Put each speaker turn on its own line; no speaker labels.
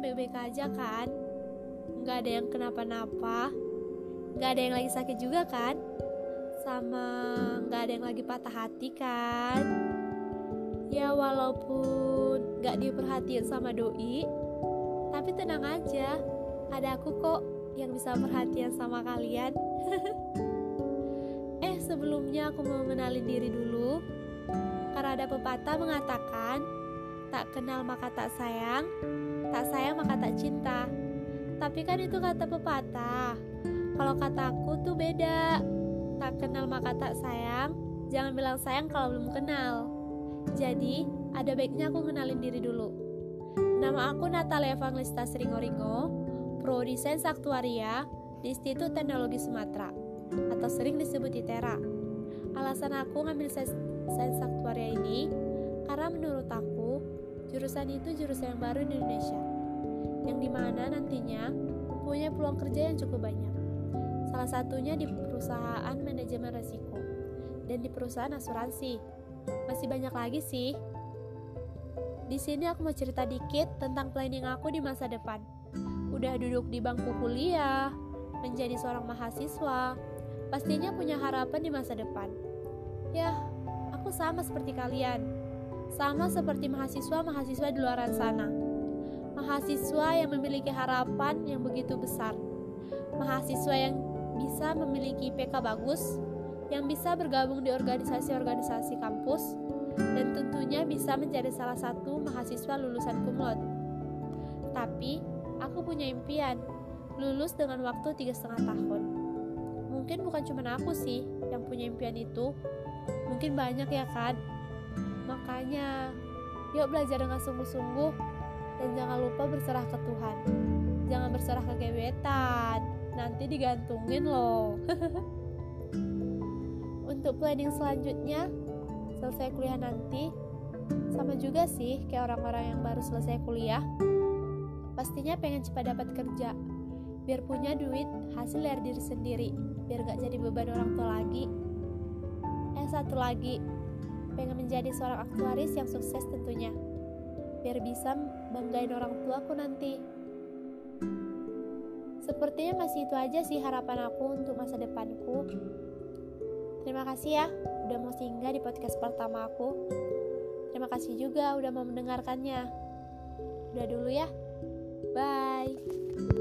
baik-baik aja kan? Nggak ada yang kenapa-napa, nggak ada yang lagi sakit juga kan? Sama nggak ada yang lagi patah hati kan? Ya walaupun nggak diperhatiin sama doi, tapi tenang aja, ada aku kok yang bisa perhatian sama kalian. eh sebelumnya aku mau mengenalin diri dulu, karena ada pepatah mengatakan Tak kenal maka tak sayang, tak sayang maka tak cinta. Tapi kan itu kata pepatah. Kalau kataku tuh beda. Tak kenal maka tak sayang, jangan bilang sayang kalau belum kenal. Jadi, ada baiknya aku kenalin diri dulu. Nama aku Natalia Evangelista Sringoringo, Pro Desain Saktuaria di Institut Teknologi Sumatera atau sering disebut ITERA. Alasan aku ngambil sains aktuaria ini karena menurut aku Jurusan itu jurusan yang baru di Indonesia, yang di mana nantinya mempunyai peluang kerja yang cukup banyak. Salah satunya di perusahaan manajemen resiko dan di perusahaan asuransi. Masih banyak lagi sih. Di sini aku mau cerita dikit tentang planning aku di masa depan. Udah duduk di bangku kuliah, menjadi seorang mahasiswa, pastinya punya harapan di masa depan. Ya, aku sama seperti kalian sama seperti mahasiswa-mahasiswa di luar sana. Mahasiswa yang memiliki harapan yang begitu besar. Mahasiswa yang bisa memiliki PK bagus, yang bisa bergabung di organisasi-organisasi kampus, dan tentunya bisa menjadi salah satu mahasiswa lulusan kumlot. Tapi, aku punya impian, lulus dengan waktu tiga setengah tahun. Mungkin bukan cuma aku sih yang punya impian itu, mungkin banyak ya kan Makanya, yuk belajar dengan sungguh-sungguh dan jangan lupa berserah ke Tuhan. Jangan berserah ke gebetan, nanti digantungin loh. Untuk planning selanjutnya, selesai kuliah nanti, sama juga sih kayak orang-orang yang baru selesai kuliah. Pastinya pengen cepat dapat kerja, biar punya duit hasil dari diri sendiri, biar gak jadi beban orang tua lagi. Eh satu lagi, pengen menjadi seorang aktuaris yang sukses tentunya. Biar bisa banggain orang tuaku nanti. Sepertinya masih itu aja sih harapan aku untuk masa depanku. Terima kasih ya udah mau singgah di podcast pertama aku. Terima kasih juga udah mau mendengarkannya. Udah dulu ya. Bye